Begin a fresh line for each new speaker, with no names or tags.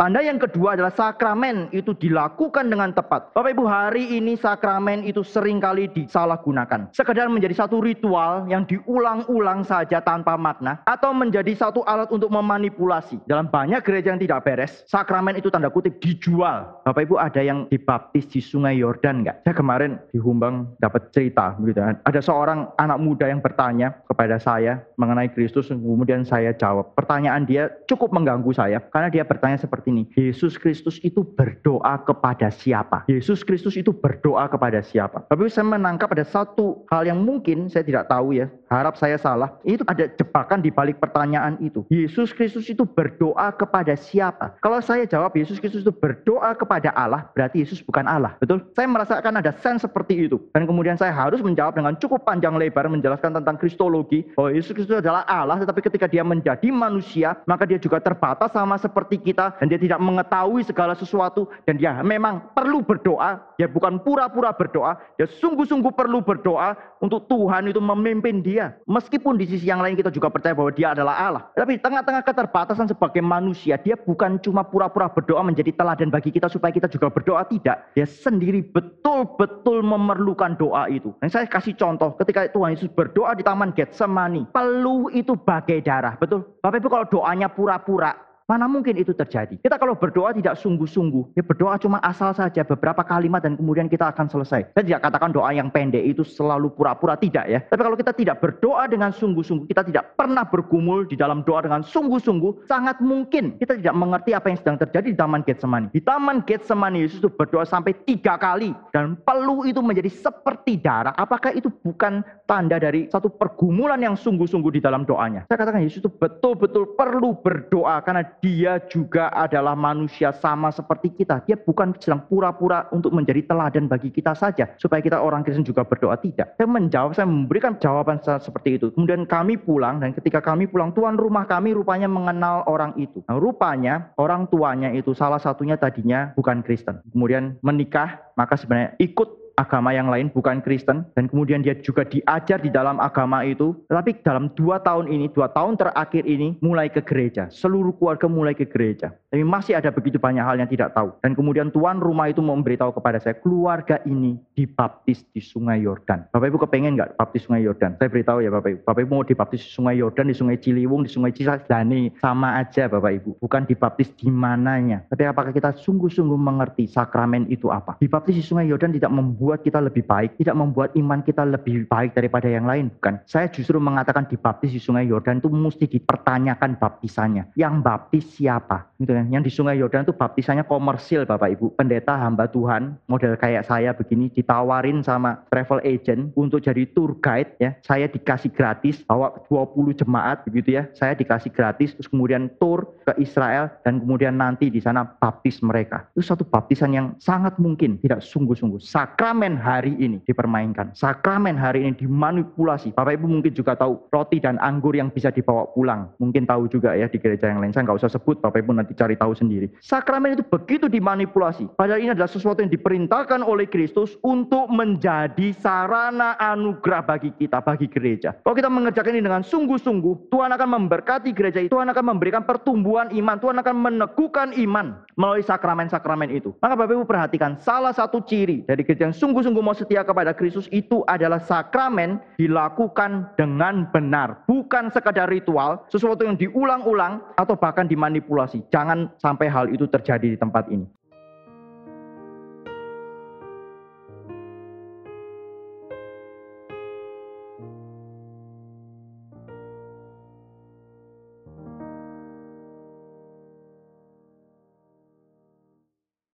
Tanda yang kedua adalah sakramen itu dilakukan dengan tepat. Bapak Ibu, hari ini sakramen itu sering kali disalahgunakan. Sekedar menjadi satu ritual yang diulang-ulang saja tanpa makna atau menjadi satu alat untuk memanipulasi. Dalam banyak gereja yang tidak beres, sakramen itu tanda kutip dijual. Bapak Ibu ada yang dibaptis di Sungai Yordan nggak? Saya kemarin di Humbang dapat cerita kan. Ada seorang anak muda yang bertanya kepada saya mengenai Kristus, kemudian saya jawab. Pertanyaan dia cukup mengganggu saya karena dia bertanya seperti ini. Yesus Kristus itu berdoa kepada siapa? Yesus Kristus itu berdoa kepada siapa? Tapi saya menangkap ada satu hal yang mungkin saya tidak tahu ya. Harap saya salah. Itu ada jebakan di balik pertanyaan itu. Yesus Kristus itu berdoa kepada siapa? Kalau saya jawab Yesus Kristus itu berdoa kepada Allah, berarti Yesus bukan Allah. Betul? Saya merasakan ada sense seperti itu. Dan kemudian saya harus menjawab dengan cukup panjang lebar menjelaskan tentang kristologi bahwa Yesus Kristus adalah Allah, tetapi ketika dia menjadi manusia, maka dia juga terbatas sama seperti kita dan dia tidak mengetahui segala sesuatu dan dia memang perlu berdoa, dia bukan pura-pura berdoa, dia sungguh-sungguh perlu berdoa untuk Tuhan itu memimpin dia. Meskipun di sisi yang lain kita juga percaya bahwa dia adalah Allah. Tapi di tengah-tengah keterbatasan sebagai manusia, dia bukan cuma pura-pura berdoa menjadi teladan bagi kita supaya kita juga berdoa tidak. Dia sendiri betul-betul memerlukan doa itu. Dan saya kasih contoh ketika Tuhan Yesus berdoa di Taman Getsemani, peluh itu bagai darah. Betul? Bapak Ibu kalau doanya pura-pura, Mana mungkin itu terjadi? Kita kalau berdoa tidak sungguh-sungguh, ya berdoa cuma asal saja beberapa kalimat dan kemudian kita akan selesai. Saya tidak katakan doa yang pendek itu selalu pura-pura tidak ya. Tapi kalau kita tidak berdoa dengan sungguh-sungguh, kita tidak pernah bergumul di dalam doa dengan sungguh-sungguh, sangat mungkin kita tidak mengerti apa yang sedang terjadi di Taman Getsemani. Di Taman Getsemani Yesus itu berdoa sampai tiga kali dan peluh itu menjadi seperti darah. Apakah itu bukan tanda dari satu pergumulan yang sungguh-sungguh di dalam doanya? Saya katakan Yesus itu betul-betul perlu berdoa karena dia juga adalah manusia sama seperti kita. Dia bukan sedang pura-pura untuk menjadi teladan bagi kita saja. Supaya kita orang Kristen juga berdoa. Tidak. Saya menjawab, saya memberikan jawaban seperti itu. Kemudian kami pulang dan ketika kami pulang, tuan rumah kami rupanya mengenal orang itu. Nah, rupanya orang tuanya itu salah satunya tadinya bukan Kristen. Kemudian menikah, maka sebenarnya ikut agama yang lain bukan Kristen dan kemudian dia juga diajar di dalam agama itu tetapi dalam dua tahun ini dua tahun terakhir ini mulai ke gereja. Seluruh keluarga mulai ke gereja. Tapi masih ada begitu banyak hal yang tidak tahu. Dan kemudian tuan rumah itu memberitahu kepada saya keluarga ini dibaptis di sungai Yordan. Bapak Ibu kepengen nggak baptis sungai Yordan? Saya beritahu ya Bapak Ibu. Bapak Ibu mau dibaptis di sungai Yordan di sungai Ciliwung di sungai Cisadane sama aja Bapak Ibu. Bukan dibaptis di mananya. Tapi apakah kita sungguh-sungguh mengerti sakramen itu apa? Dibaptis di sungai Yordan tidak membuat membuat kita lebih baik, tidak membuat iman kita lebih baik daripada yang lain, bukan. Saya justru mengatakan dibaptis di sungai Yordan itu mesti dipertanyakan baptisannya. Yang baptis siapa? Gitu kan. Yang di sungai Yordan itu baptisannya komersil Bapak Ibu. Pendeta hamba Tuhan, model kayak saya begini ditawarin sama travel agent untuk jadi tour guide ya. Saya dikasih gratis bawa 20 jemaat begitu ya. Saya dikasih gratis terus kemudian tour ke Israel dan kemudian nanti di sana baptis mereka. Itu satu baptisan yang sangat mungkin tidak sungguh-sungguh. Sakramen sakramen hari ini dipermainkan. Sakramen hari ini dimanipulasi. Bapak Ibu mungkin juga tahu roti dan anggur yang bisa dibawa pulang. Mungkin tahu juga ya di gereja yang lain. Saya nggak usah sebut, Bapak Ibu nanti cari tahu sendiri. Sakramen itu begitu dimanipulasi. Padahal ini adalah sesuatu yang diperintahkan oleh Kristus untuk menjadi sarana anugerah bagi kita, bagi gereja. Kalau kita mengerjakan ini dengan sungguh-sungguh, Tuhan akan memberkati gereja itu. Tuhan akan memberikan pertumbuhan iman. Tuhan akan meneguhkan iman melalui sakramen-sakramen itu. Maka Bapak Ibu perhatikan, salah satu ciri dari gereja yang sungguh-sungguh mau setia kepada Kristus itu adalah sakramen dilakukan dengan benar. Bukan sekadar ritual, sesuatu yang diulang-ulang atau bahkan dimanipulasi. Jangan sampai hal itu terjadi di tempat ini.